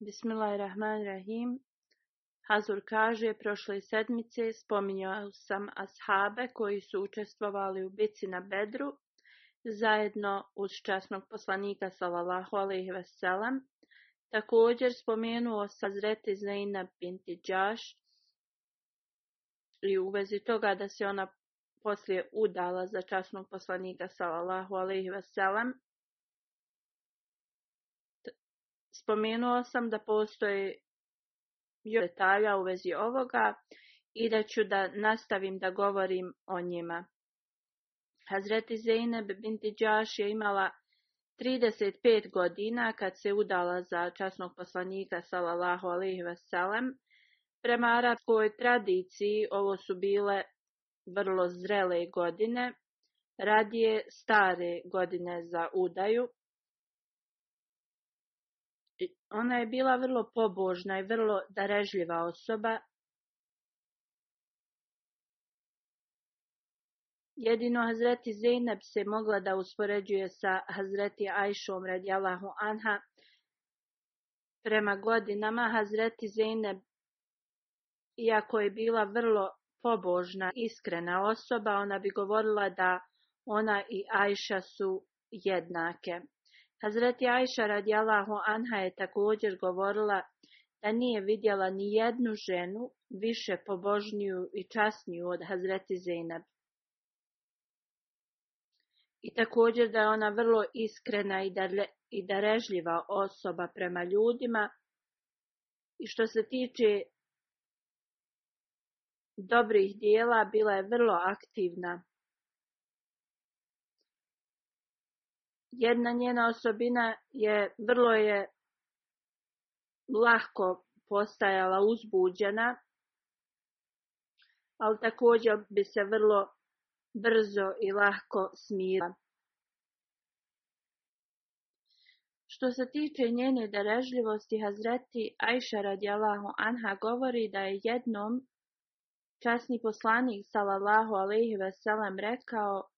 Bismillahirrahmanirrahim. Hazur kaže, prošle sedmice spominjao sam ashabe koji su učestvovali u bici na Bedru, zajedno uz časnog poslanika sallallahu alaihi veselam. Također spomenuo sa zreti binti Đaš i u vezi toga da se ona poslije udala za časnog poslanika sallallahu alaihi veselam spomenuo sam da postoji još detalja u vezi ovoga i da ću da nastavim da govorim o njima. Hazreti Zeyneb binti Đaš je imala 35 godina kad se udala za časnog poslanika sallallahu alaihi vasalem. Prema arabskoj tradiciji ovo su bile vrlo zrele godine, radije stare godine za udaju, ona je bila vrlo pobožna i vrlo darežljiva osoba, Jedino Hazreti Zeynep se mogla da uspoređuje sa Hazreti Ajšom radijalahu anha. Prema godinama Hazreti Zeynep, iako je bila vrlo pobožna, iskrena osoba, ona bi govorila da ona i Ajša su jednake. Hazreti Ajša radijalahu anha je također govorila da nije vidjela ni jednu ženu više pobožniju i časniju od Hazreti Zeynab. I također da je ona vrlo iskrena i, i darežljiva osoba prema ljudima. I što se tiče dobrih dijela, bila je vrlo aktivna Jedna njena osobina je vrlo je lahko postajala uzbuđena, ali također bi se vrlo brzo i lahko smirila. Što se tiče njene darežljivosti, Hazreti Ajša radijalahu anha govori da je jednom časni poslanik salallahu alaihi veselam rekao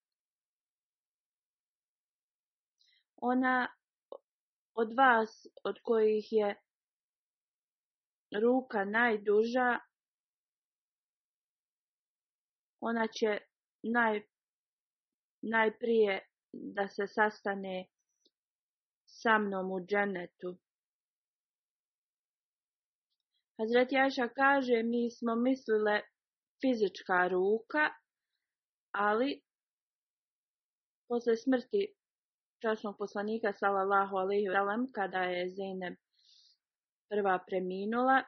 ona od vas od kojih je ruka najduža, ona će naj, najprije da se sastane sa mnom u dženetu. Hazret Jaša kaže, mi smo mislile fizička ruka, ali posle smrti časnog poslanika sallallahu ve kada je Zeynep prva preminula.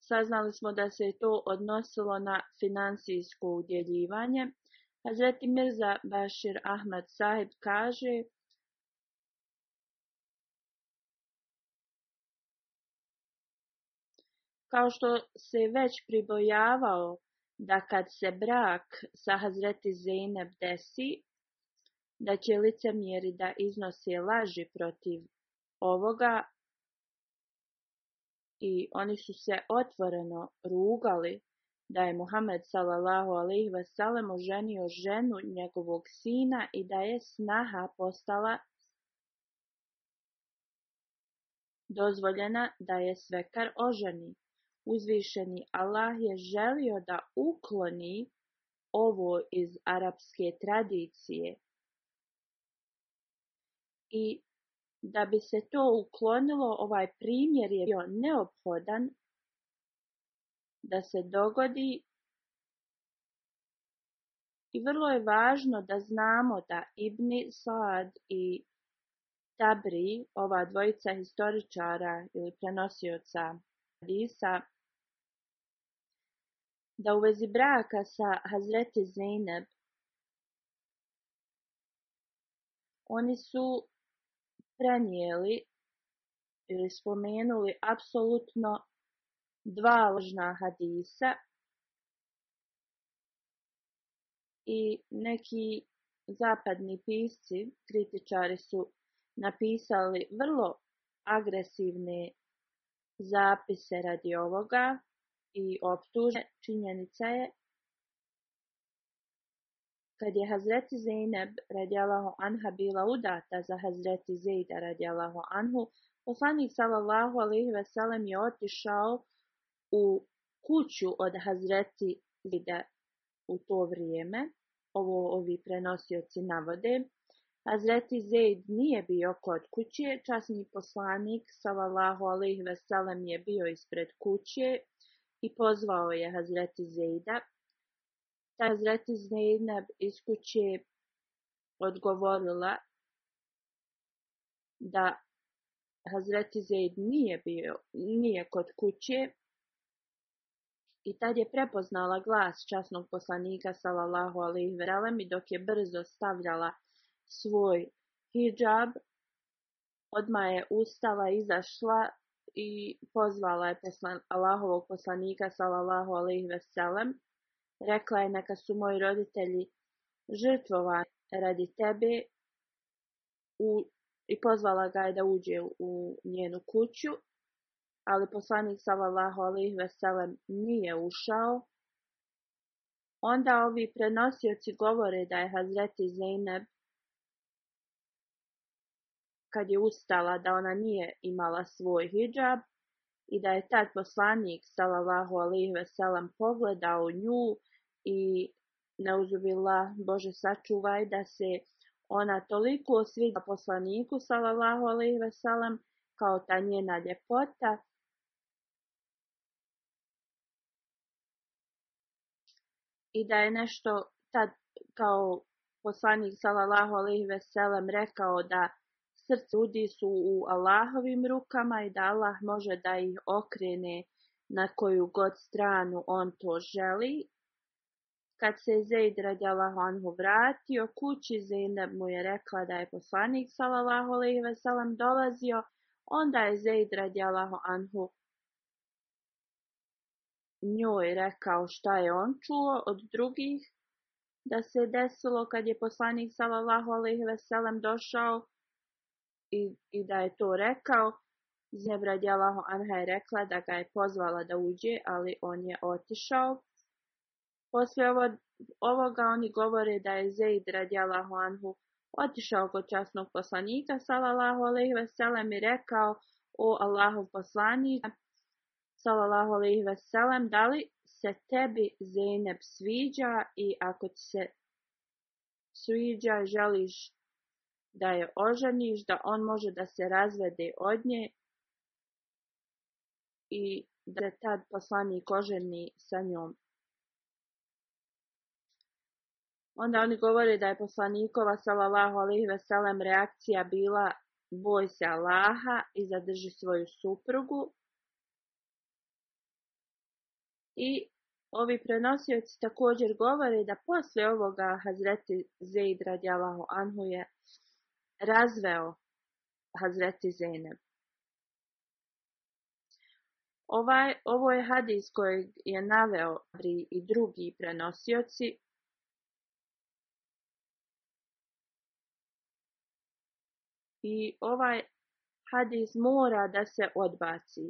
Saznali smo da se to odnosilo na financijsko udjeljivanje. Hazreti Mirza Bashir Ahmad Sahib kaže Kao što se već pribojavao da kad se brak sa Hazreti Zeynep desi, da će licemjeri da iznosi laži protiv ovoga i oni su se otvoreno rugali da je Muhammed sallallahu alejhi ve sellem oženio ženu njegovog sina i da je snaha postala dozvoljena da je svekar oženi. Uzvišeni Allah je želio da ukloni ovo iz arapske tradicije i da bi se to uklonilo, ovaj primjer je bio neophodan da se dogodi i vrlo je važno da znamo da Ibni Saad i Tabri, ova dvojica historičara ili prenosioca Hadisa, da u vezi braka sa Hazreti Zeynep oni su prenijeli ili spomenuli apsolutno dva ložna hadisa i neki zapadni pisci, kritičari su napisali vrlo agresivne zapise radi ovoga, i optužne činjenica je kad je Hazreti Zeynep radijalahu anha bila udata za Hazreti Zejda radijalahu anhu, poslanik sallallahu alaihi veselem je otišao u kuću od Hazreti Zejda u to vrijeme. Ovo ovi prenosioci navode. Hazreti Zejd nije bio kod kuće, časni poslanik sallallahu alaihi veselem je bio ispred kuće i pozvao je Hazreti Zeida. Ta Hazreti Zejda iz kuće odgovorila da Hazreti nije bio, nije kod kuće i tad je prepoznala glas časnog poslanika sallallahu alaihi veralem i dok je brzo stavljala svoj hijab, odma je ustala, izašla i pozvala je poslan, Allahovog poslanika sallallahu ve sellem. Rekla je neka su moji roditelji žrtvovani radi tebe u, i pozvala ga je da uđe u njenu kuću, ali poslanik sallallahu ve sellem nije ušao. Onda ovi prenosioci govore da je Hazreti Zeynep kad je ustala da ona nije imala svoj hijab i da je tad poslanik sallallahu alaihi veselam pogledao nju i neuzubila Bože sačuvaj da se ona toliko osvida poslaniku sallallahu alaihi veselam kao ta njena ljepota i da je nešto tad kao poslanik sallallahu alejhi ve rekao da Srce ljudi su u Allahovim rukama i da Allah može da ih okrene na koju god stranu on to želi. Kad se Zeid Allaho anhu vratio kući, Zaid mu je rekla da je poslanik sallallahu alaihi veselam dolazio, onda je Zeid Allaho anhu njoj rekao šta je on čuo od drugih, da se desilo kad je poslanik sallallahu alejhi ve došao i, i da je to rekao. Zebra anha je rekla da ga je pozvala da uđe, ali on je otišao. Poslije ovoga oni govore da je Zeid radijalahu anhu otišao kod časnog poslanika salalahu alejhi ve i rekao o Allahov poslanik salalahu alejhi da li se tebi Zeynep sviđa i ako ti se sviđa želiš da je oženiš, da on može da se razvede od nje i da je tad poslanik oženi sa njom. Onda oni govore da je poslanikova sallallahu alejhi ve reakcija bila boj se Allaha i zadrži svoju suprugu. I ovi prenosioci također govore da posle ovoga Hazreti Zeid radijalahu anhu je razveo Hazreti Zeynep. Ovaj, ovo je hadis kojeg je naveo i drugi prenosioci. I ovaj hadis mora da se odbaci.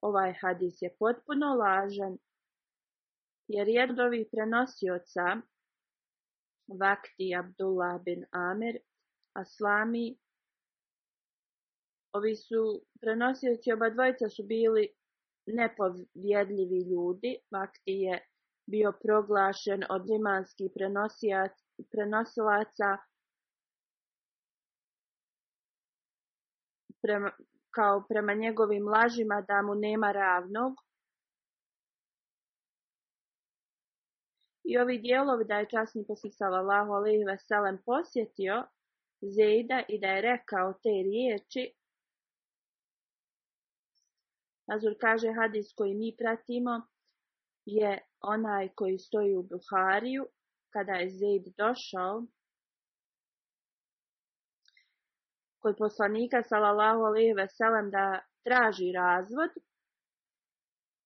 Ovaj hadis je potpuno lažan, jer jednovi prenosioca, Vakti Abdullah bin Amir, Aslami, ovi su prenosioci, oba dvojica su bili nepovjedljivi ljudi. Vakti je bio proglašen od limanskih prenosilaca prema, kao prema njegovim lažima da mu nema ravnog. I ovi dijelovi da je časni posik sallallahu alaihi posjetio Zejda i da je rekao te riječi, Azur kaže hadis koji mi pratimo je onaj koji stoji u Buhariju kada je Zejd došao kod poslanika sallallahu alejhi ve da traži razvod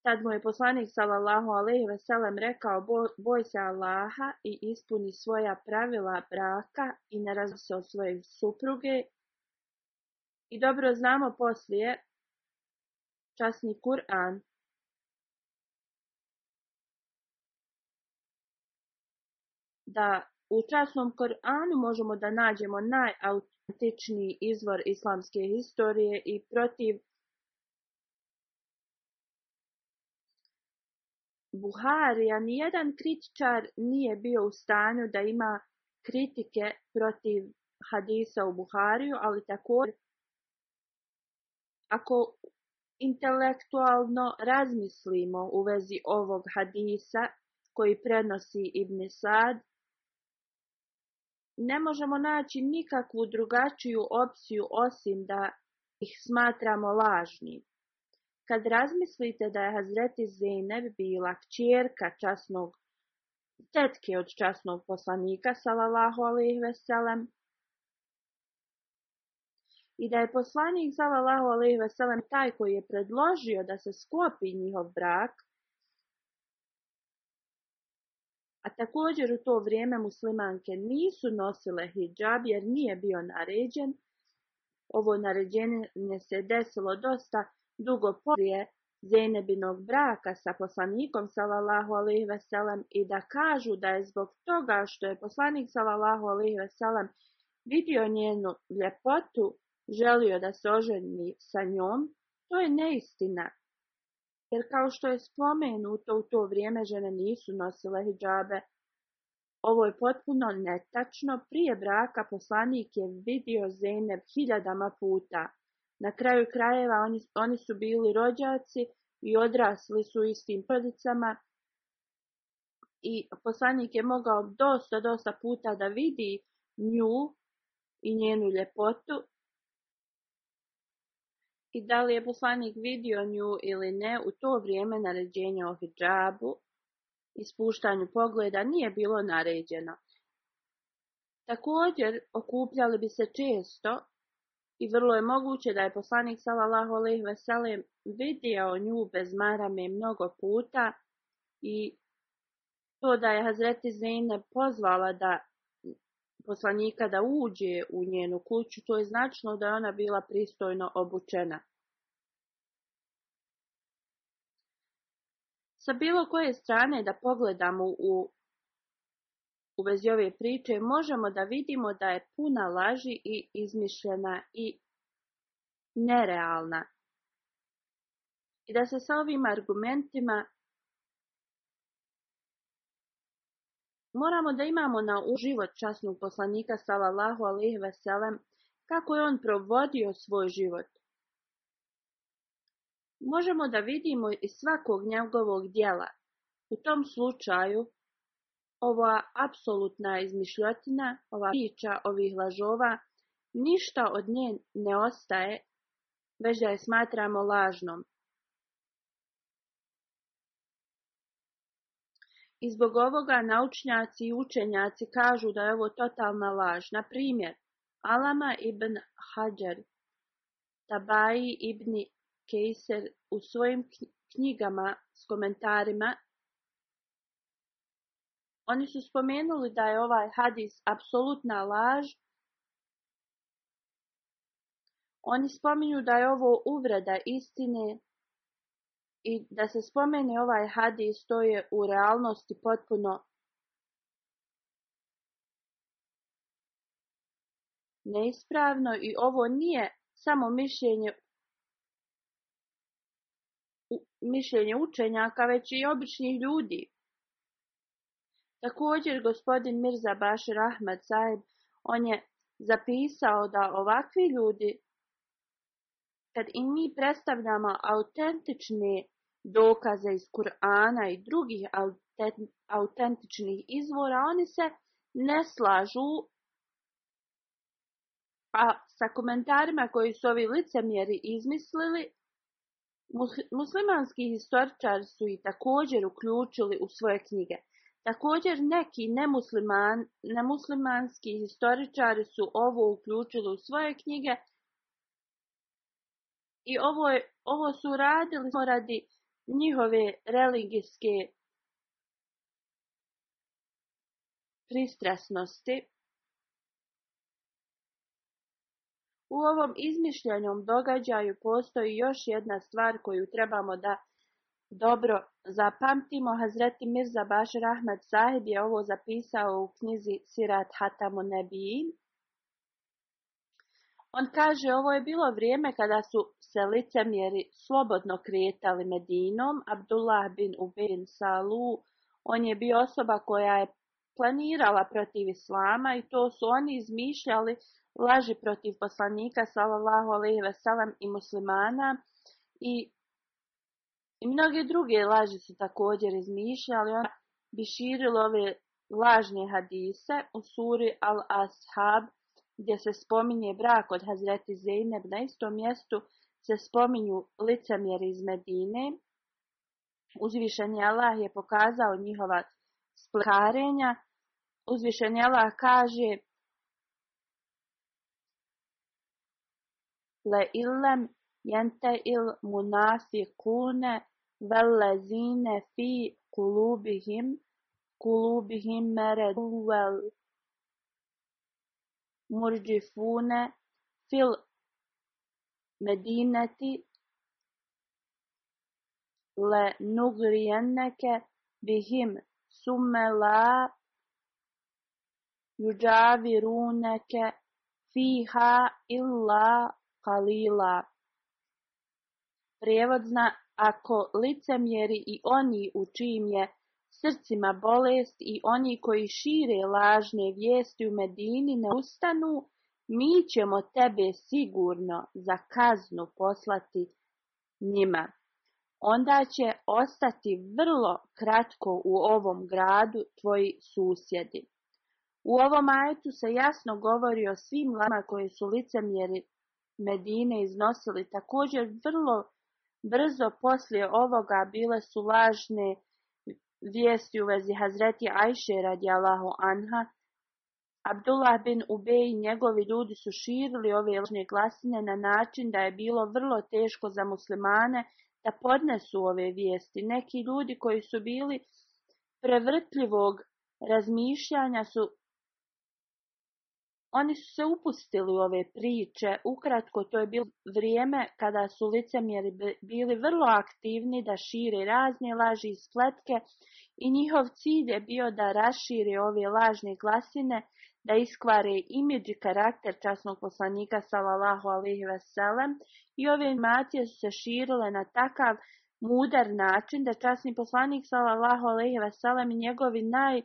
Tad mu je poslanik sallallahu alejhi ve sellem rekao: "Boj se Allaha i ispuni svoja pravila braka i ne se od svoje supruge." I dobro znamo poslije časni Kur'an da u časnom Kur'anu možemo da nađemo najautentičniji izvor islamske historije i protiv Buharija nijedan kritičar nije bio u stanju da ima kritike protiv hadisa u Buhariju, ali također ako intelektualno razmislimo u vezi ovog hadisa koji prenosi Ibn Sad, ne možemo naći nikakvu drugačiju opciju osim da ih smatramo lažnim. Kad razmislite da je Hazreti Zeynep bila kćerka časnog tetke od časnog poslanika sallallahu alejhi i da je poslanik sallallahu alejhi ve sellem taj koji je predložio da se sklopi njihov brak a također u to vrijeme muslimanke nisu nosile hijab jer nije bio naređen ovo naređenje se desilo dosta dugo poslije Zenebinog braka sa poslanikom sallallahu ve sellem i da kažu da je zbog toga što je poslanik sallallahu ve sellem vidio njenu ljepotu, želio da se oženi sa njom, to je neistina. Jer kao što je spomenuto u to vrijeme žene nisu nosile hijabe, ovo je potpuno netačno, prije braka poslanik je vidio Zeynep hiljadama puta, na kraju krajeva oni, oni su bili rođaci i odrasli su istim prodicama i poslanik je mogao dosta, dosta puta da vidi nju i njenu ljepotu. I da li je poslanik vidio nju ili ne, u to vrijeme naređenje o hijabu i spuštanju pogleda nije bilo naređeno. Također okupljali bi se često i vrlo je moguće da je poslanik sallallahu alejhi ve sellem vidio nju bez marame mnogo puta i to da je Hazreti Zeina pozvala da poslanika da uđe u njenu kuću, to je značno da je ona bila pristojno obučena. Sa bilo koje strane da pogledamo u u vezi ove priče možemo da vidimo da je puna laži i izmišljena i nerealna. I da se sa ovim argumentima moramo da imamo na život časnog poslanika sallallahu alejhi ve sellem kako je on provodio svoj život. Možemo da vidimo iz svakog njegovog dijela. U tom slučaju ova apsolutna izmišljotina, ova priča ovih lažova, ništa od nje ne ostaje, već da je smatramo lažnom. I zbog ovoga naučnjaci i učenjaci kažu da je ovo totalna laž. Na primjer, Alama ibn Hajar, Tabaji ibn Kejser u svojim knjigama s komentarima oni su spomenuli da je ovaj hadis apsolutna laž. Oni spominju da je ovo uvreda istine i da se spomene ovaj hadis, to je u realnosti potpuno neispravno i ovo nije samo mišljenje mišljenje učenjaka, već i običnih ljudi. Također gospodin Mirza Bašir Ahmed Saib, on je zapisao da ovakvi ljudi, kad i mi predstavljamo autentične dokaze iz Kur'ana i drugih autentičnih izvora, oni se ne slažu a sa komentarima koji su ovi licemjeri izmislili, muslimanski historičari su i također uključili u svoje knjige. Također neki nemusliman, nemuslimanski historičari su ovo uključili u svoje knjige i ovo, je, ovo su radili radi njihove religijske pristrasnosti. U ovom izmišljenom događaju postoji još jedna stvar koju trebamo da dobro Zapamtimo, Hazreti Mirza Bašir Ahmed Zahid je ovo zapisao u knjizi Sirat Hatamu Nebiji. On kaže, ovo je bilo vrijeme kada su se licemjeri slobodno kretali Medinom. Abdullah bin Ubin Salu, on je bio osoba koja je planirala protiv Islama i to su oni izmišljali laži protiv poslanika sallallahu alejhi ve i muslimana i i mnoge druge laži se također izmišljali, ona bi širila ove lažne hadise u suri Al-Ashab, gdje se spominje brak od Hazreti Zeyneb, na istom mjestu se spominju licemjeri iz Medine. Uzvišanjela Allah je pokazao njihova splakarenja. Uzvišanjela Allah kaže Le illam jente il kune Vel lazina fi qulubihim qulubihim marad wal murdifuna fil medinati lan uriyannaka bihim summa la yurawrunaka fiha illa qalila prevodna ako licemjeri i oni u čijim je srcima bolest i oni koji šire lažne vijesti u Medini ne ustanu, mi ćemo tebe sigurno za kaznu poslati njima. Onda će ostati vrlo kratko u ovom gradu tvoji susjedi. U ovom ajetu se jasno govori o svim lama koji su licemjeri Medine iznosili također vrlo Brzo poslije ovoga bile su lažne vijesti u vezi Hazreti Ajše radijalahu anha. Abdullah bin Ubej i njegovi ljudi su širili ove lažne glasine na način da je bilo vrlo teško za muslimane da podnesu ove vijesti. Neki ljudi koji su bili prevrtljivog razmišljanja su oni su se upustili u ove priče, ukratko to je bilo vrijeme kada su licemjeri bili vrlo aktivni da šire razne laži i spletke i njihov cilj je bio da rašire ove lažne glasine, da iskvare imidž i karakter časnog poslanika salalahu alihi veselem i ove imacije su se širile na takav mudar način da časni poslanik sallallahu alihi veselem i njegovi naj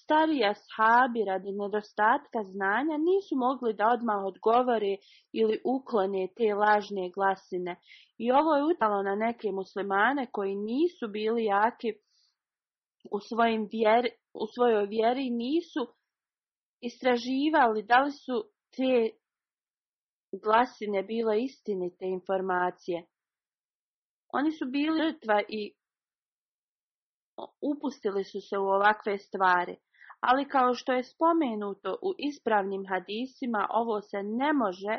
Stari ashabi radi nedostatka znanja nisu mogli da odmah odgovore ili uklone te lažne glasine i ovo je utalo na neke muslimane koji nisu bili jaki u, svojim vjeri, u svojoj vjeri nisu istraživali da li su te glasine bile istinite informacije. Oni su bili žrtva i upustili su se u ovakve stvari, ali kao što je spomenuto u ispravnim hadisima, ovo se ne može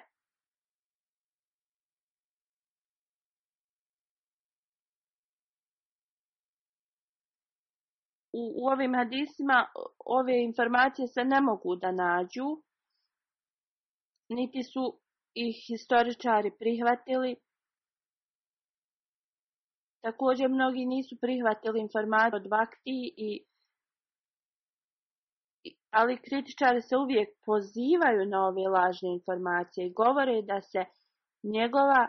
U, u ovim hadisima ove informacije se ne mogu da nađu, niti su ih historičari prihvatili, Također mnogi nisu prihvatili informaciju od vaktiji i ali kritičari se uvijek pozivaju na ove lažne informacije i govore da se njegova,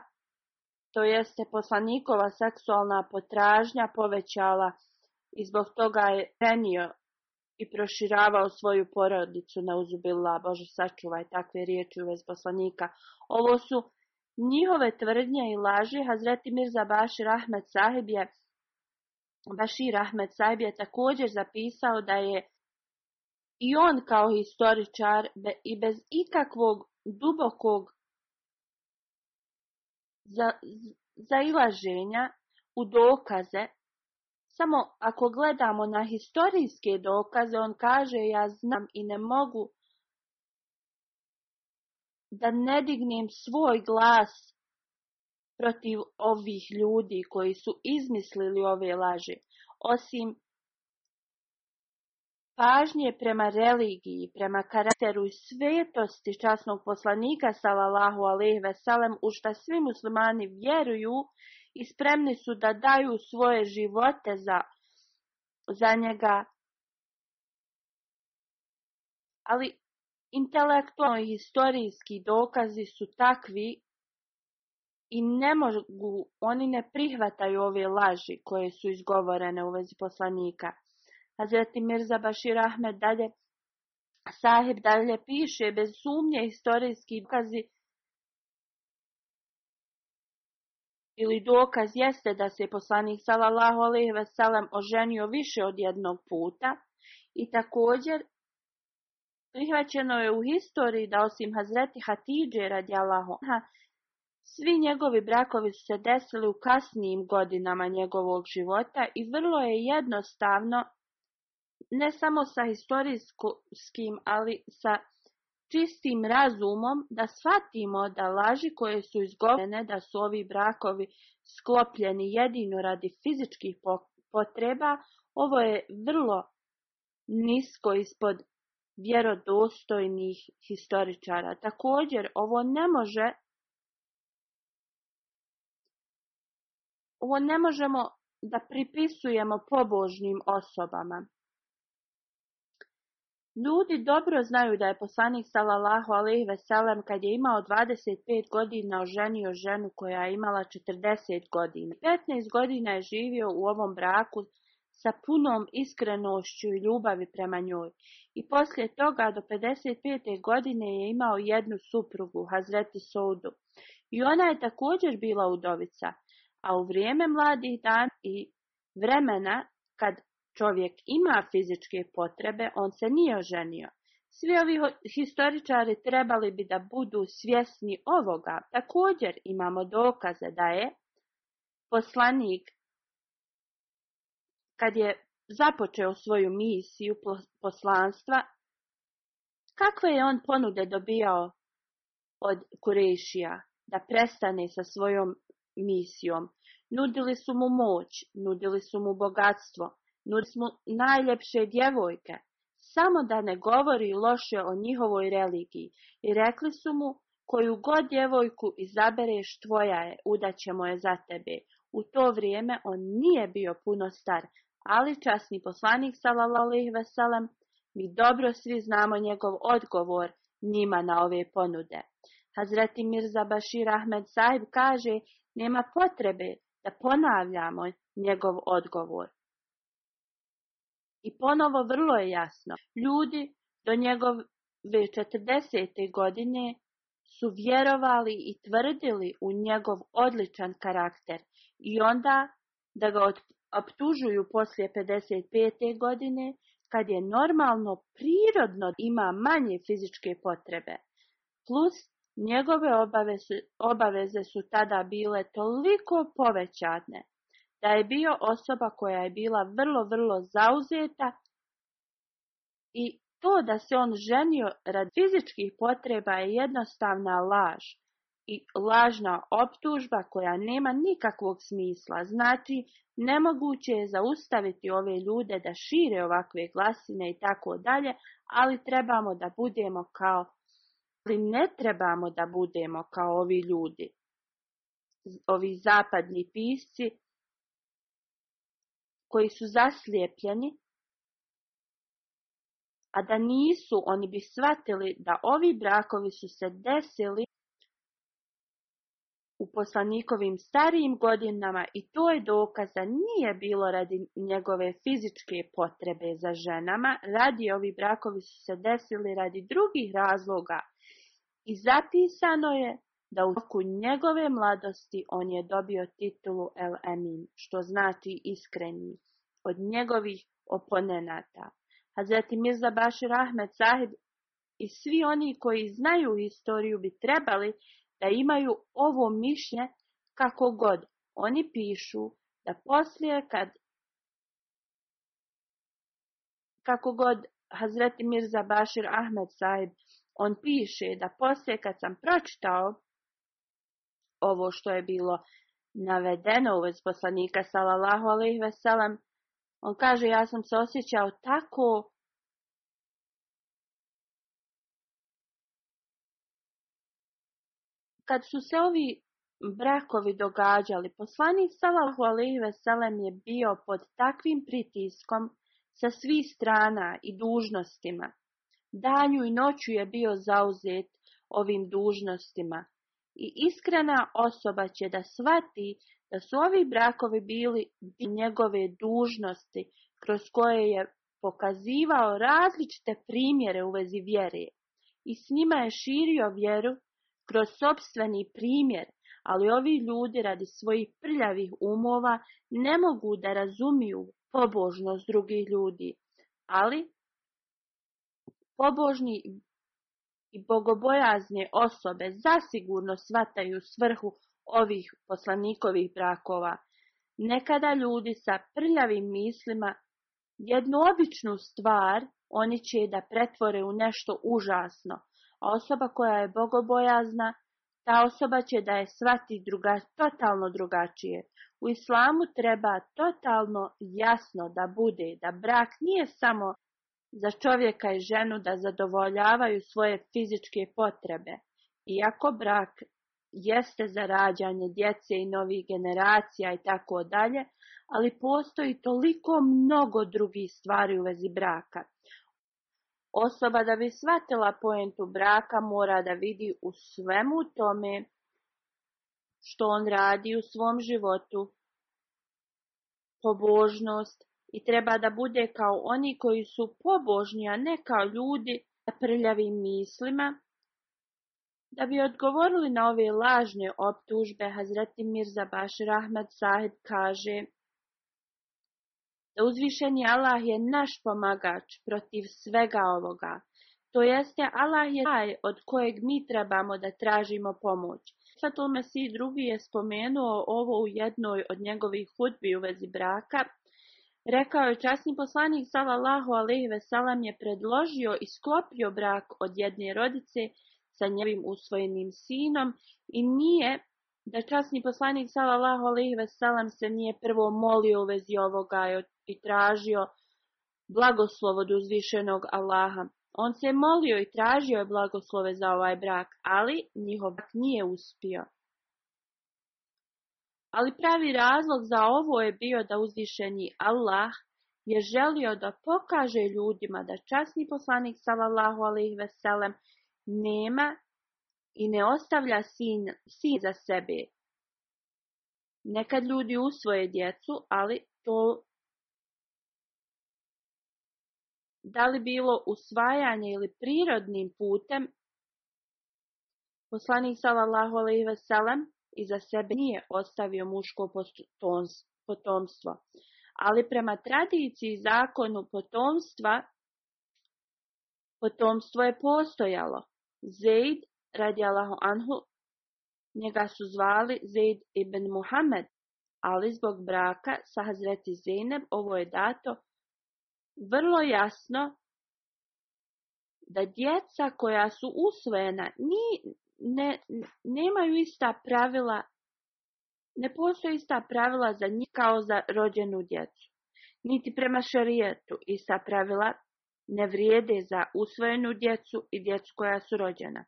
to jeste poslanikova seksualna potražnja povećala i zbog toga je renio i proširavao svoju porodicu na uzubila, Bože sačuvaj takve riječi u poslanika. Ovo su Njihove tvrdnje i laži Hazreti Mirza Baši Ahmed Sahib je Bašir Ahmed Sahib je također zapisao da je i on kao historičar i bez ikakvog dubokog za, zailaženja u dokaze, samo ako gledamo na historijske dokaze, on kaže ja znam i ne mogu da ne dignem svoj glas protiv ovih ljudi koji su izmislili ove laži, osim pažnje prema religiji, prema karakteru i svetosti časnog poslanika salalahu alejhi ve sellem u šta svi muslimani vjeruju i spremni su da daju svoje živote za, za njega. Ali Intelektualno-historijski dokazi su takvi i ne mogu, oni ne prihvataju ove laži koje su izgovorene u vezi poslanika. Hazreti Mirza Bashir Ahmed dalje, sahib dalje piše, bez sumnje historijski dokazi ili dokaz jeste da se poslanik sallallahu alejhi ve oženio više od jednog puta i također Prihvaćeno je u historiji da osim Hazreti Hatidže radi ha, svi njegovi brakovi su se desili u kasnijim godinama njegovog života i vrlo je jednostavno, ne samo sa historijskim, ali sa čistim razumom da shvatimo da laži koje su izgovorene, da su ovi brakovi sklopljeni jedino radi fizičkih potreba, ovo je vrlo nisko ispod vjerodostojnih historičara. Također, ovo ne može ovo ne možemo da pripisujemo pobožnim osobama. Ljudi dobro znaju da je poslanik sallallahu alejhi ve sellem kad je imao 25 godina oženio ženu koja je imala 40 godina. 15 godina je živio u ovom braku sa punom iskrenošću i ljubavi prema njoj. I poslije toga do 55. godine je imao jednu suprugu, Hazreti Soudu. I ona je također bila udovica, a u vrijeme mladih dan i vremena kad čovjek ima fizičke potrebe, on se nije oženio. Svi ovi historičari trebali bi da budu svjesni ovoga. Također imamo dokaze da je poslanik kad je započeo svoju misiju poslanstva, kakve je on ponude dobijao od Kurešija da prestane sa svojom misijom. Nudili su mu moć, nudili su mu bogatstvo, nudili su mu najljepše djevojke, samo da ne govori loše o njihovoj religiji. I rekli su mu, koju god djevojku izabereš tvoja je, udaćemo je za tebe. U to vrijeme on nije bio puno star, ali časni poslanik sallallahu veselem, mi dobro svi znamo njegov odgovor njima na ove ponude. Hazreti Mirza Bashir Ahmed Saib kaže, nema potrebe da ponavljamo njegov odgovor. I ponovo vrlo je jasno, ljudi do njegove 40. godine su vjerovali i tvrdili u njegov odličan karakter i onda da ga od optužuju poslije 55. godine kad je normalno prirodno ima manje fizičke potrebe. Plus, njegove obaveze, obaveze su tada bile toliko povećane da je bio osoba koja je bila vrlo, vrlo zauzeta i to da se on ženio rad fizičkih potreba je jednostavna laž i lažna optužba koja nema nikakvog smisla. Znači, nemoguće je zaustaviti ove ljude da šire ovakve glasine i tako dalje, ali trebamo da budemo kao ali ne trebamo da budemo kao ovi ljudi, ovi zapadni pisci koji su zaslijepljeni, a da nisu, oni bi shvatili da ovi brakovi su se desili u poslanikovim starijim godinama i to je dokaz da nije bilo radi njegove fizičke potrebe za ženama, radi ovi brakovi su se desili radi drugih razloga i zapisano je da u toku njegove mladosti on je dobio titulu El što znači iskreni, od njegovih oponenata. A je Mirza baš Rahmet Sahib i svi oni koji znaju historiju bi trebali da imaju ovo mišljenje kako god. Oni pišu da poslije kad kako god Hazreti Mirza Bashir Ahmed Said, on piše da poslije kad sam pročitao ovo što je bilo navedeno u poslanika sallallahu alejhi ve on kaže ja sam se osjećao tako kad su se ovi brakovi događali, poslanik Salahu Veselem je bio pod takvim pritiskom sa svih strana i dužnostima. Danju i noću je bio zauzet ovim dužnostima i iskrena osoba će da shvati da su ovi brakovi bili njegove dužnosti kroz koje je pokazivao različite primjere u vezi vjere i s njima je širio vjeru kroz sobstveni primjer, ali ovi ljudi radi svojih prljavih umova ne mogu da razumiju pobožnost drugih ljudi, ali pobožni i bogobojazne osobe zasigurno svataju svrhu ovih poslanikovih brakova. Nekada ljudi sa prljavim mislima jednu običnu stvar oni će da pretvore u nešto užasno, a osoba koja je bogobojazna, ta osoba će da je shvati druga, totalno drugačije. U islamu treba totalno jasno da bude, da brak nije samo za čovjeka i ženu da zadovoljavaju svoje fizičke potrebe. Iako brak jeste za rađanje djece i novih generacija i tako dalje, ali postoji toliko mnogo drugih stvari u vezi braka. Osoba da bi shvatila poentu braka mora da vidi u svemu tome što on radi u svom životu pobožnost i treba da bude kao oni koji su pobožni, a ne kao ljudi na prljavim mislima. Da bi odgovorili na ove lažne optužbe, Hazreti Mirza Baš Rahmat Sahid kaže – da uzvišeni Allah je naš pomagač protiv svega ovoga. To jeste, Allah je taj od kojeg mi trebamo da tražimo pomoć. Fatul Mesih drugi je spomenuo ovo u jednoj od njegovih hudbi u vezi braka. Rekao je časni poslanik sallallahu alejhi ve Salam je predložio i sklopio brak od jedne rodice sa njevim usvojenim sinom i nije da časni poslanik sallallahu alejhi ve sellem se nije prvo molio u vezi ovoga i tražio blagoslov od uzvišenog Allaha. On se molio i tražio je blagoslove za ovaj brak, ali njihov brak nije uspio. Ali pravi razlog za ovo je bio da uzvišeni Allah je želio da pokaže ljudima da časni poslanik sallallahu alejhi ve sellem nema i ne ostavlja sin, sin za sebe. Nekad ljudi usvoje djecu, ali to da li bilo usvajanje ili prirodnim putem, poslanik sallallahu alaihi ve i za sebe nije ostavio muško potomstvo. Ali prema tradiciji zakonu potomstva, potomstvo je postojalo. zaid, Allahu anhu, njega su zvali Zaid ibn Muhammed, ali zbog braka sa Hazreti Zeynep ovo je dato vrlo jasno da djeca koja su usvojena ni, ne, nemaju ista pravila, ne postoje ista pravila za njih kao za rođenu djecu. Niti prema šarijetu ista pravila ne vrijede za usvojenu djecu i djecu koja su rođena.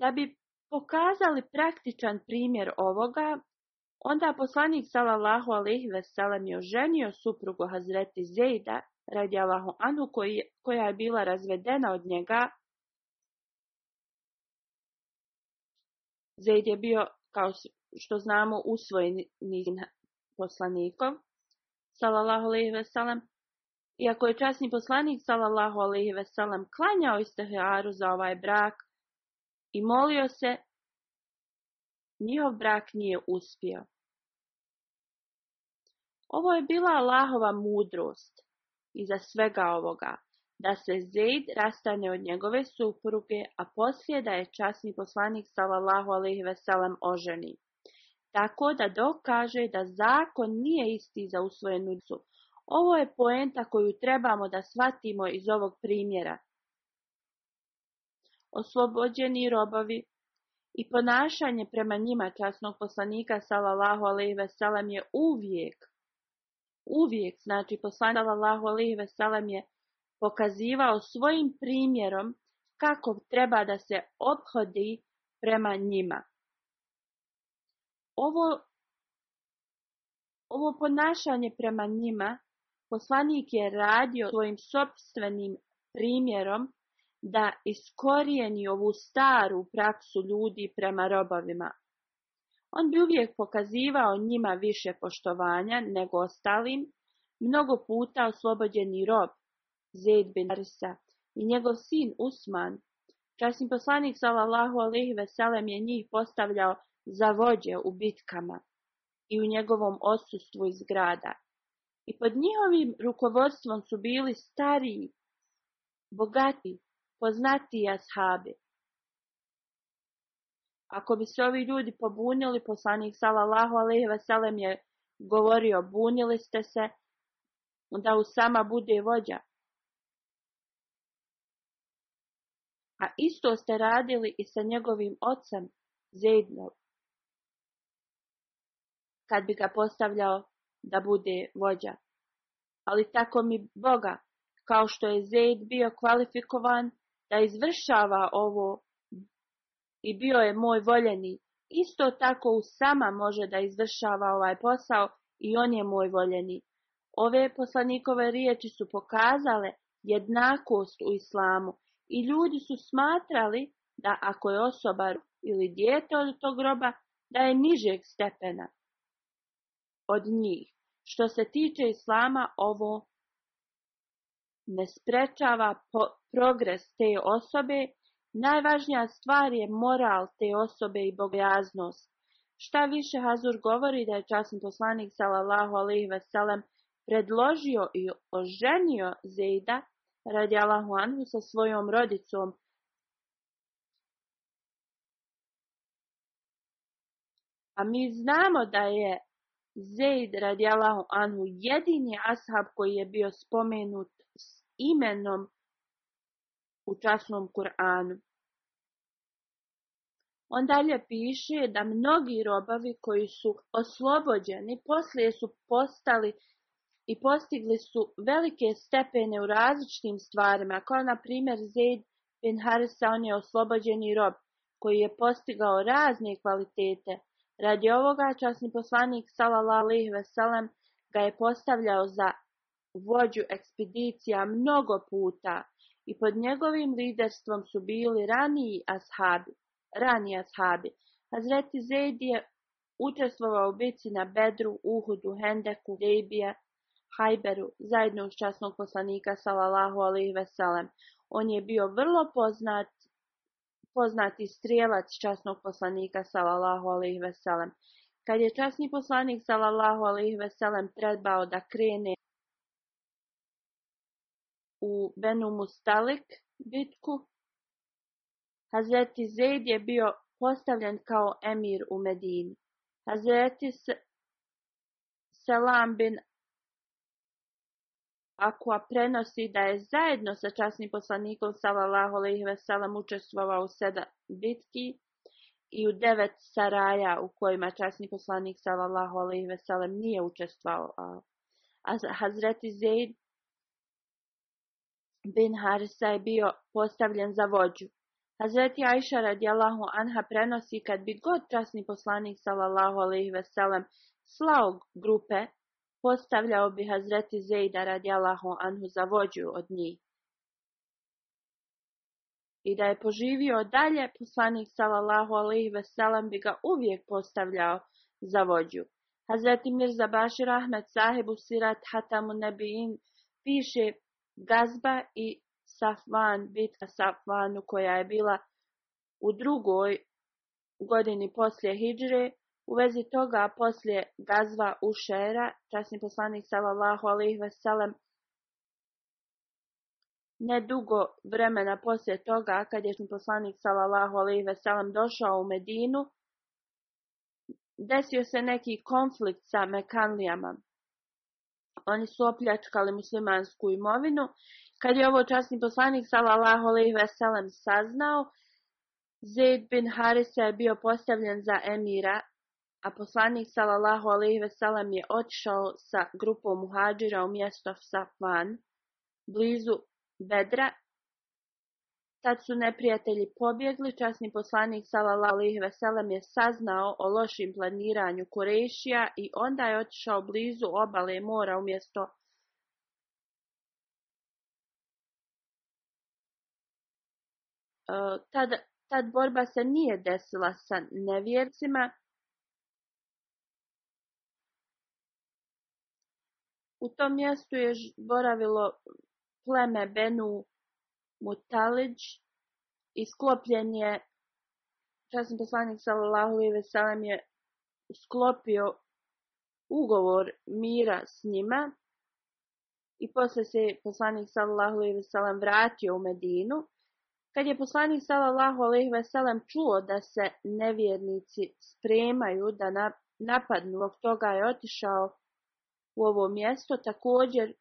Da bi pokazali praktičan primjer ovoga, onda poslanik sallallahu alejhi ve sellem je oženio suprugu Hazreti Zejda, radi Allahu Anu koja je bila razvedena od njega. Zejd je bio, kao što znamo, usvojeni poslanikom, sallallahu alejhi ve Iako je časni poslanik, sallallahu alejhi ve sellem, klanjao za ovaj brak, i molio se, njihov brak nije uspio. Ovo je bila Allahova mudrost iza svega ovoga, da se Zeid rastane od njegove supruge, a poslije da je časni poslanik sallallahu alaihi veselam oženi. Tako da dokaže da zakon nije isti za usvojenicu. Ovo je poenta koju trebamo da shvatimo iz ovog primjera oslobođeni robovi i ponašanje prema njima časnog poslanika sallallahu alejhi je uvijek uvijek znači poslanik sallallahu alejhi ve je pokazivao svojim primjerom kako treba da se obhodi prema njima. Ovo, ponašanje prema njima poslanik je radio svojim sopstvenim primjerom da iskorijeni ovu staru praksu ljudi prema robovima. On bi uvijek pokazivao njima više poštovanja nego ostalim, mnogo puta oslobođeni rob, Zaid bin i njegov sin Usman. Časni poslanik sallallahu alejhi ve sellem je njih postavljao za vođe u bitkama i u njegovom osustvu iz grada. I pod njihovim rukovodstvom su bili stariji, bogati, Poznati ashabi. Ako bi se ovi ljudi pobunili, poslanik sallallahu alaihi vasalem je govorio, bunili ste se, da sama bude vođa. A isto ste radili i sa njegovim ocem Zeidnov, kad bi ga postavljao da bude vođa. Ali tako mi Boga, kao što je Zeid bio kvalifikovan da izvršava ovo i bio je moj voljeni, isto tako u sama može da izvršava ovaj posao i on je moj voljeni. Ove poslanikove riječi su pokazale jednakost u islamu i ljudi su smatrali da ako je osoba ili dijete od tog groba, da je nižeg stepena od njih. Što se tiče islama, ovo ne sprečava progres te osobe, najvažnija stvar je moral te osobe i bogojaznost. Šta više Hazur govori da je časni poslanik sallallahu alejhi ve sellem predložio i oženio Zejda radi Allahu anhu sa svojom rodicom. A mi znamo da je Zeid radi Allahu anhu jedini ashab koji je bio spomenut imenom u časnom Kur'anu. On dalje piše da mnogi robavi koji su oslobođeni poslije su postali i postigli su velike stepene u različitim stvarima, kao na primjer Zaid bin Harisa, on je oslobođeni rob koji je postigao razne kvalitete. Radi ovoga časni poslanik sallallahu alejhi ve ga je postavljao za vođu ekspedicija mnogo puta i pod njegovim liderstvom su bili raniji ashabi. Raniji ashabi. Hazreti Zaid je učestvovao u bici na Bedru, Uhudu, Hendeku, Dejbije, Hajberu, zajedno uz časnog poslanika Salalahu alih veselem. On je bio vrlo poznat, poznati strijelac časnog poslanika Salalahu alih veselem. Kad je časni poslanik Salalahu alih veselem trebao da krene u Benu Mustalik bitku. Hazreti je bio postavljen kao emir u Medini. Hazreti salam bin Akua prenosi da je zajedno sa časnim poslanikom alejhi ve sellem učestvovao u sedam bitki i u devet saraja u kojima časni poslanik alejhi ve sellem nije učestvovao. A Hazreti bin Harisa je bio postavljen za vođu. Hazreti Ajša radijalahu anha prenosi kad bi god časni poslanik Salallahu alaihi veselem slao grupe, postavljao bi Hazreti Zejda radijalahu anhu za vođu od njih. I da je poživio dalje, poslanik sallallahu alaihi veselem bi ga uvijek postavljao za vođu. Hazreti Mirza Bashir Ahmed sahibu sirat hatamu in piše Gazba i Safvan, bitka Safvanu koja je bila u drugoj godini poslije Hidžre, u vezi toga poslije Gazva u Šera, časni poslanik sallallahu alaihi veselem, ne dugo vremena poslije toga, kad je poslanik sallallahu alaihi veselem došao u Medinu, desio se neki konflikt sa Mekanlijama. Oni su opljačkali muslimansku imovinu. Kad je ovo časni poslanik sallallahu alejhi ve saznao, Zaid bin Harisa je bio postavljen za emira, a poslanik sallallahu alejhi ve je otišao sa grupom muhadžira u mjesto Safvan, blizu Bedra Tad su neprijatelji pobjegli, časni poslanik veselem je saznao o lošim planiranju Kurešija i onda je otišao blizu obale mora umjesto e, Tad, tad borba se nije desila sa nevjercima. U tom mjestu je boravilo pleme Benu Mutalić i sklopljen je časni poslanik sallallahu alejhi je sklopio ugovor mira s njima i posle se poslanik sallallahu alejhi ve vratio u Medinu kad je poslanik sallallahu alejhi ve čuo da se nevjernici spremaju da napadnu zbog toga je otišao u ovo mjesto također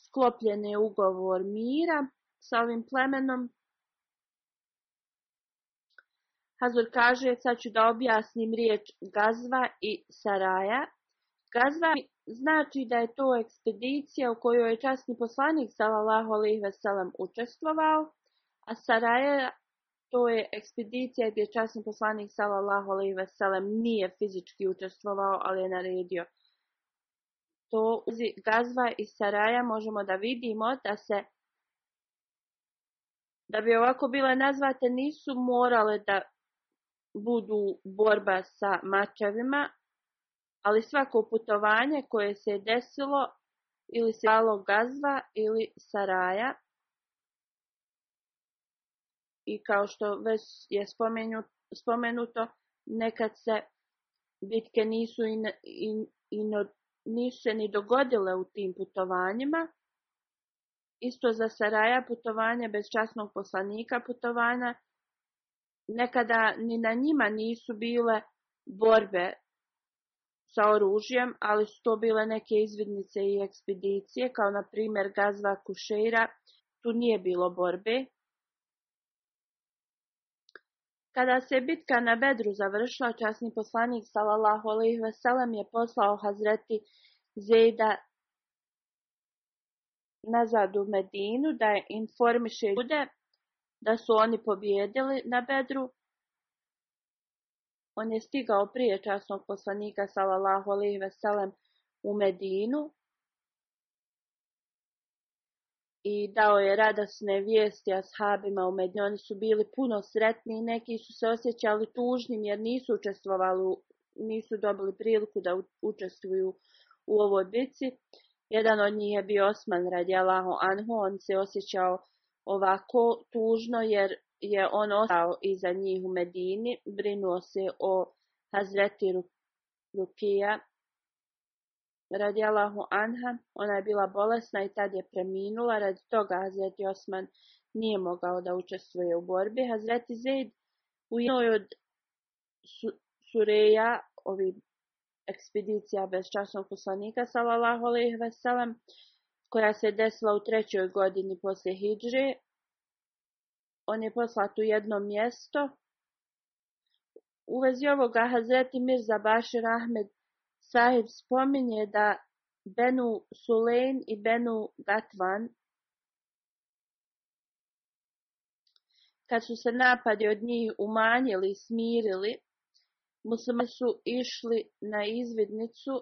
sklopljen je ugovor mira sa ovim plemenom. Hazur kaže, sad ću da objasnim riječ Gazva i Saraja. Gazva znači da je to ekspedicija u kojoj je časni poslanik sallallahu alejhi ve sellem učestvovao, a Saraja to je ekspedicija gdje časni poslanik sallallahu alejhi ve sellem nije fizički učestvovao, ali je naredio. To Gazva i Saraja možemo da vidimo da se da bi ovako bile nazvate nisu morale da budu borba sa mačevima, ali svako putovanje koje se je desilo ili se dalo gazva ili saraja, i kao što već je spomenuto, nekad se bitke nisu nisu se ni dogodile u tim putovanjima, isto za Saraja putovanja bez časnog poslanika putovanja, nekada ni na njima nisu bile borbe sa oružjem, ali su to bile neke izvidnice i ekspedicije, kao na primjer Gazva Kušera, tu nije bilo borbe. Kada se bitka na Bedru završila, časni poslanik sallallahu alejhi ve je poslao Hazreti Zejda nazad u Medinu da informiše ljude da su oni pobijedili na Bedru. On je stigao prije časnog poslanika sallallahu alejhi ve u Medinu i dao je radosne vijesti ashabima u Medini. Oni su bili puno sretni i neki su se osjećali tužnim jer nisu učestvovali, nisu dobili priliku da učestvuju u ovoj bitci. Jedan od njih je bio Osman radijalahu anhu, on se osjećao ovako tužno jer je on ostao iza njih u Medini, brinuo se o Hazreti Rukija radijalahu anha, ona je bila bolesna i tad je preminula, radi toga Hazreti Osman nije mogao da učestvuje u borbi. Hazreti Zaid u jednoj od sureja, ovi ekspedicija bezčasnog poslanika sallallahu alejhi ve koja se desila u trećoj godini poslije hidže. On je poslat u jedno mjesto. U vezi ovoga Hazreti Mirza Bašir Ahmed sahib spominje da Benu Sulejn i Benu Gatvan kad su se napadi od njih umanjili i smirili, Muslimani su išli na izvidnicu,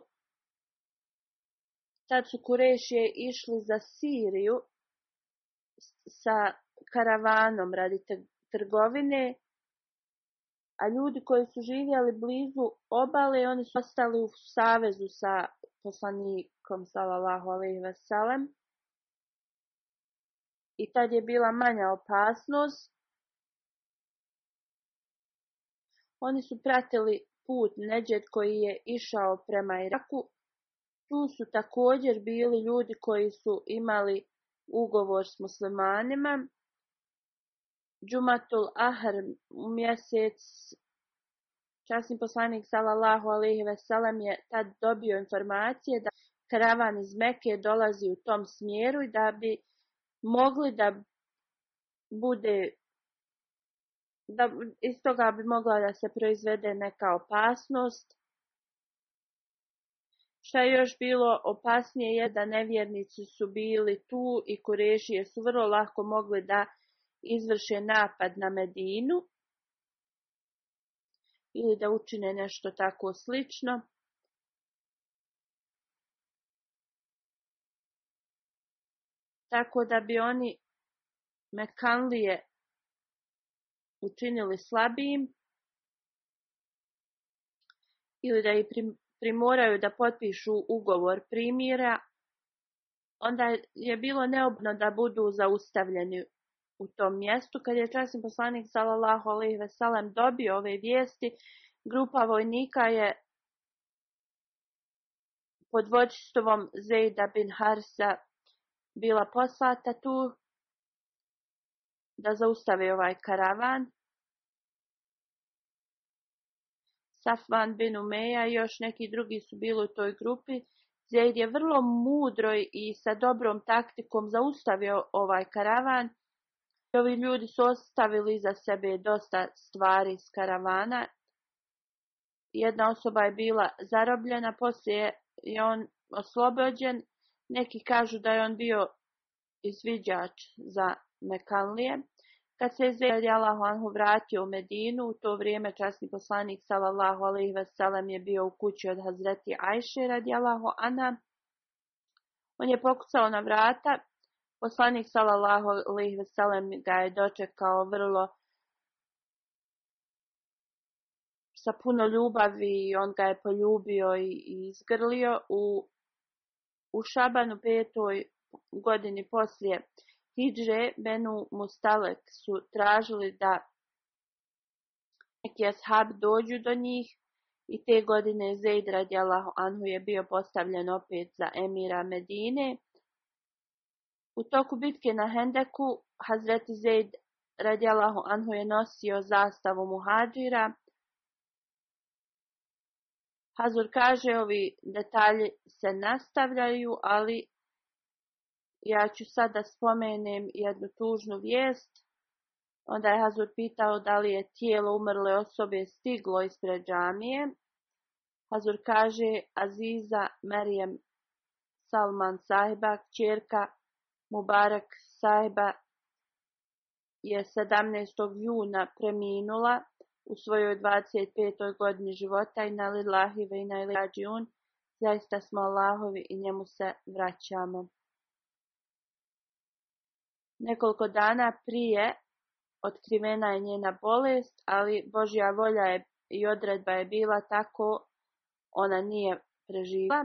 tad su Kurešije išli za Siriju sa karavanom radi trgovine, a ljudi koji su živjeli blizu obale, oni su ostali u savezu sa poslanikom, salallahu alaihi veselem, i tad je bila manja opasnost, Oni su pratili put Neđet koji je išao prema Iraku. Tu su također bili ljudi koji su imali ugovor s muslimanima. Džumatul Ahar mjesec časni poslanik sallallahu ve veselam je tad dobio informacije da karavan iz Meke dolazi u tom smjeru i da bi mogli da bude da iz toga bi mogla da se proizvede neka opasnost. Šta je još bilo opasnije je da nevjernici su bili tu i kurešije su vrlo lako mogli da izvrše napad na Medinu ili da učine nešto tako slično. Tako da bi oni Mekanlije učinili slabijim ili da ih primoraju da potpišu ugovor primjera, onda je bilo neobno da budu zaustavljeni u tom mjestu. Kad je časni poslanik sallallahu alejhi ve sellem dobio ove vijesti, grupa vojnika je pod vođstvom Zejda bin Harsa bila poslata tu da zaustavi ovaj karavan. Safvan bin Umeja i još neki drugi su bili u toj grupi. Zeid je vrlo mudro i sa dobrom taktikom zaustavio ovaj karavan. I ovi ljudi su ostavili za sebe dosta stvari iz karavana. Jedna osoba je bila zarobljena, poslije je on oslobođen. Neki kažu da je on bio izviđač za Mekanlije. Kad se Zeyd Allahu anhu vratio u Medinu, u to vrijeme časni poslanik sallallahu alaihi veselem je bio u kući od Hazreti Ajše Allahu Ana. On je pokucao na vrata, poslanik sallallahu alaihi veselem ga je dočekao vrlo sa puno ljubavi i on ga je poljubio i izgrlio u, u Šabanu petoj godini poslije Hidže Benu Mustalek su tražili da neki ashab dođu do njih i te godine Zeid radijalahu anhu je bio postavljen opet za emira Medine. U toku bitke na Hendeku Hazreti Zeid radijalahu anhu je nosio zastavu muhađira. Hazur kaže, ovi detalji se nastavljaju, ali ja ću sad spomenem jednu tužnu vijest. Onda je Hazur pitao da li je tijelo umrle osobe stiglo ispred džamije. Hazur kaže Aziza Marijem Salman Sahiba, čerka Mubarak Sahiba je 17. juna preminula u svojoj 25. godini života i na lilahive i na Zaista smo Allahovi i njemu se vraćamo. Nekoliko dana prije otkrivena je njena bolest, ali Božja volja je, i odredba je bila tako, ona nije preživjela.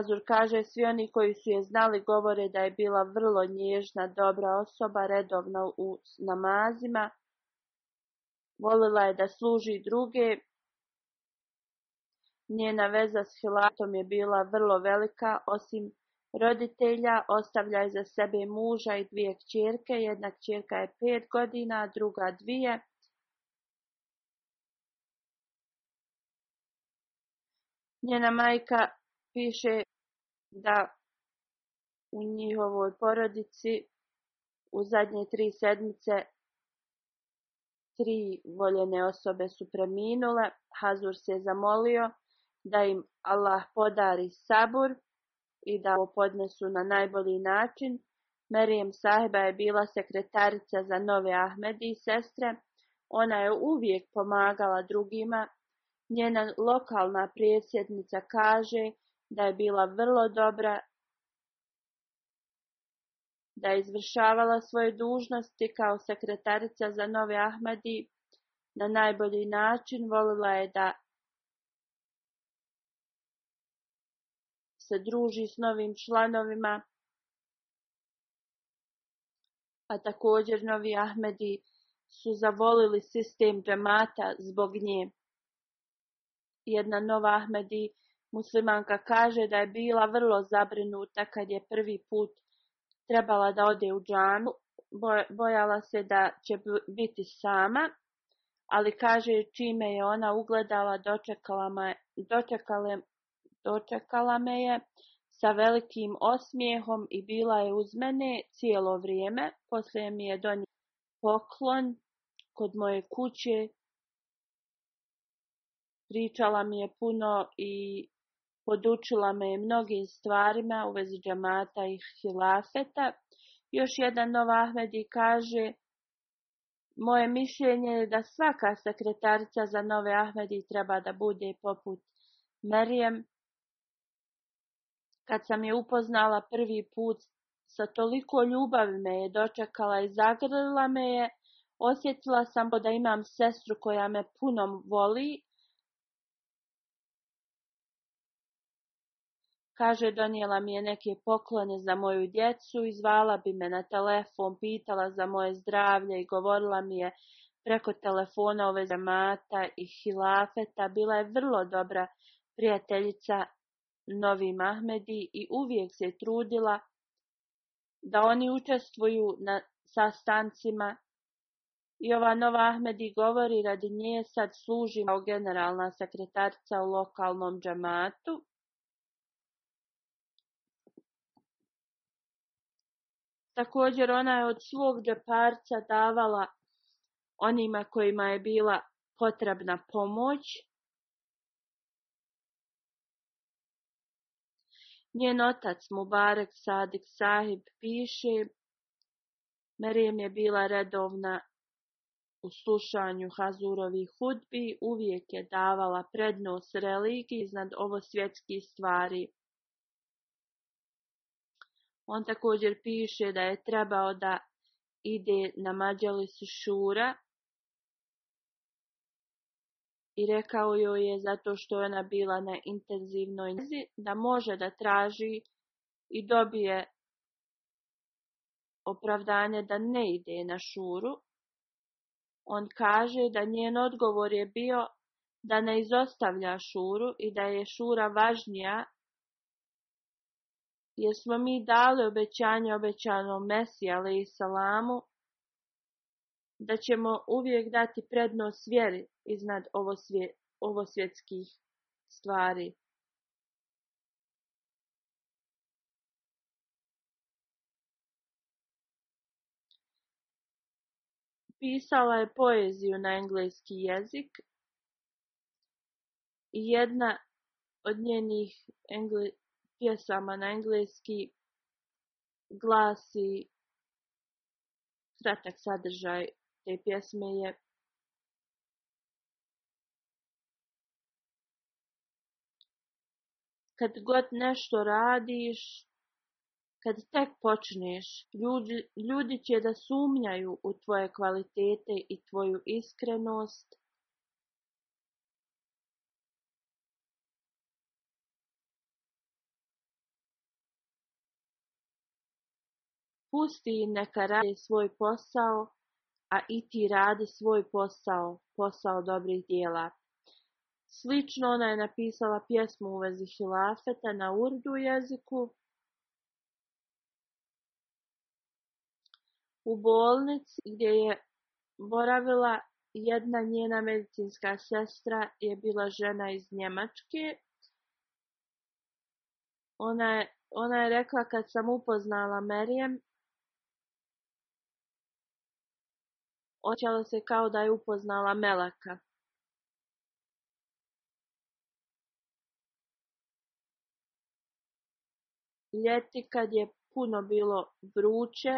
Azur kaže, svi oni koji su je znali govore da je bila vrlo nježna, dobra osoba, redovna u namazima. Volila je da služi druge. Njena veza s Hilatom je bila vrlo velika, osim roditelja, ostavlja za sebe muža i dvije kćerke, jedna kćerka je pet godina, druga dvije. Njena majka piše da u njihovoj porodici u zadnje tri sedmice tri voljene osobe su preminule. Hazur se zamolio da im Allah podari sabur i da ovo podnesu na najbolji način. Merijem sahiba je bila sekretarica za nove Ahmedi i sestre. Ona je uvijek pomagala drugima. Njena lokalna predsjednica kaže da je bila vrlo dobra, da je izvršavala svoje dužnosti kao sekretarica za nove Ahmedi na najbolji način. Volila je da se druži s novim članovima, a također novi Ahmedi su zavolili sistem džemata zbog nje. Jedna nova Ahmedi muslimanka kaže da je bila vrlo zabrinuta kad je prvi put trebala da ode u džamu, bojala se da će biti sama, ali kaže čime je ona ugledala dočekala me, dočekala me je sa velikim osmijehom i bila je uz mene cijelo vrijeme. Poslije mi je donijela poklon kod moje kuće. Pričala mi je puno i podučila me je mnogim stvarima u vezi džamata i hilafeta. Još jedan Novahmedi kaže, moje mišljenje je da svaka sekretarica za Nove Ahmedi treba da bude poput Merijem, kad sam je upoznala prvi put, sa toliko ljubavi me je dočekala i zagrlila me je, osjetila sam da imam sestru koja me puno voli, Kaže, donijela mi je neke poklone za moju djecu i zvala bi me na telefon, pitala za moje zdravlje i govorila mi je preko telefona ove zamata i hilafeta. Bila je vrlo dobra prijateljica Novi Mahmedi i uvijek se trudila da oni učestvuju na sastancima. I ova Nova Ahmedi govori radi nje sad služi kao generalna sekretarca u lokalnom džamatu. Također ona je od svog džeparca davala onima kojima je bila potrebna pomoć Njen otac Mubarek Sadik Sahib piše, Merijem je bila redovna u slušanju Hazurovih hudbi, uvijek je davala prednost religiji iznad ovo svjetskih stvari. On također piše da je trebao da ide na Mađalisu Šura, i rekao joj je zato što je ona bila na intenzivnoj njezi da može da traži i dobije opravdanje da ne ide na šuru. On kaže da njen odgovor je bio da ne izostavlja šuru i da je šura važnija jer smo mi dali obećanje obećano Mesiji, ali i salamu, da ćemo uvijek dati prednost vjeri iznad svjetskih stvari. Pisala je poeziju na engleski jezik i jedna od njenih engle, pjesama na engleski glasi kratak sadržaj te pjesme je kad god nešto radiš, kad tek počneš, ljudi, ljudi će da sumnjaju u tvoje kvalitete i tvoju iskrenost. Pusti neka radi svoj posao, a i ti radi svoj posao, posao dobrih djela. Slično ona je napisala pjesmu u vezi hilafeta na urdu jeziku u bolnici, gdje je boravila Jedna njena medicinska sestra je bila žena iz Njemačke. Ona je, ona je rekla kad sam upoznala Merijem, očela se kao da je upoznala Melaka. Ljeti kad je puno bilo vruće,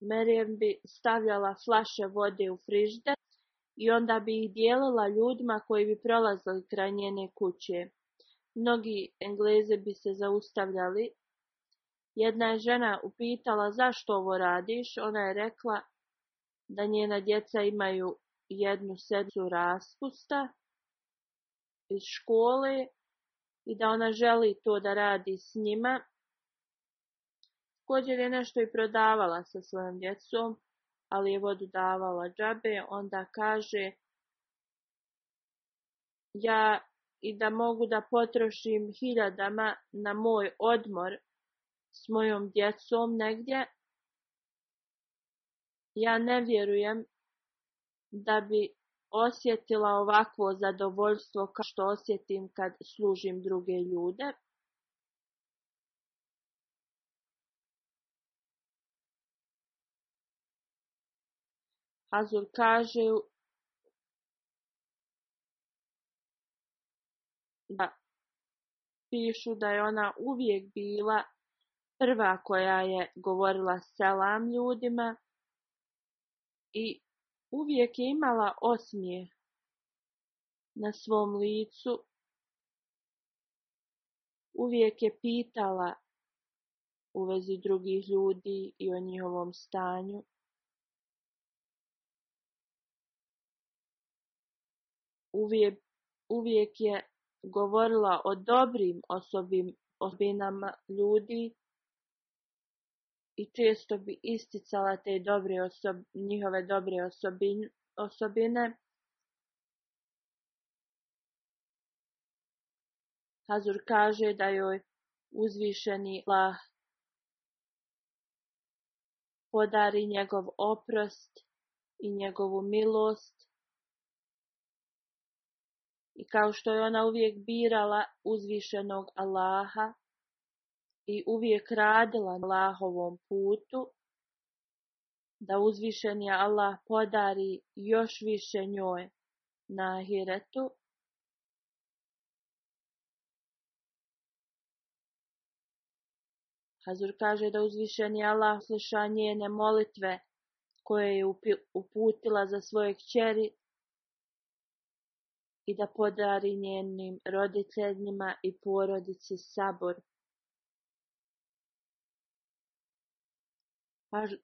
Merijem bi stavljala flaše vode u frižde i onda bi ih dijelila ljudima koji bi prolazili kraj njene kuće. Mnogi Engleze bi se zaustavljali. Jedna je žena upitala zašto ovo radiš, ona je rekla da njena djeca imaju jednu sedicu raspusta iz škole i da ona želi to da radi s njima. Također je nešto i prodavala sa svojom djecom, ali je vodu davala džabe, onda kaže ja i da mogu da potrošim hiljadama na moj odmor s mojom djecom negdje, ja ne vjerujem da bi osjetila ovakvo zadovoljstvo kao što osjetim kad služim druge ljude. Azur kaže da pišu da je ona uvijek bila prva koja je govorila selam ljudima i Uvijek je imala osmijeh na svom licu, uvijek je pitala u vezi drugih ljudi i o njihovom stanju. Uvijek, je govorila o dobrim osobim, osobinama ljudi i često bi isticala te dobre njihove dobre osobine. Hazur kaže da joj uzvišeni lah podari njegov oprost i njegovu milost. I kao što je ona uvijek birala uzvišenog Allaha, i uvijek radila na Allahovom putu, da uzvišeni Allah podari još više njoj na ahiretu. Hazur kaže da uzvišeni Allah sluša njene molitve koje je uputila za svoje kćeri i da podari njenim roditeljima i porodici sabor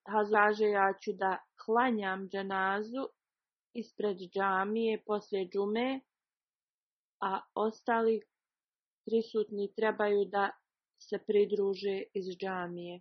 Kaže ja ću da klanjam džanazu ispred džamije poslije džume, a ostali prisutni trebaju da se pridruže iz džamije.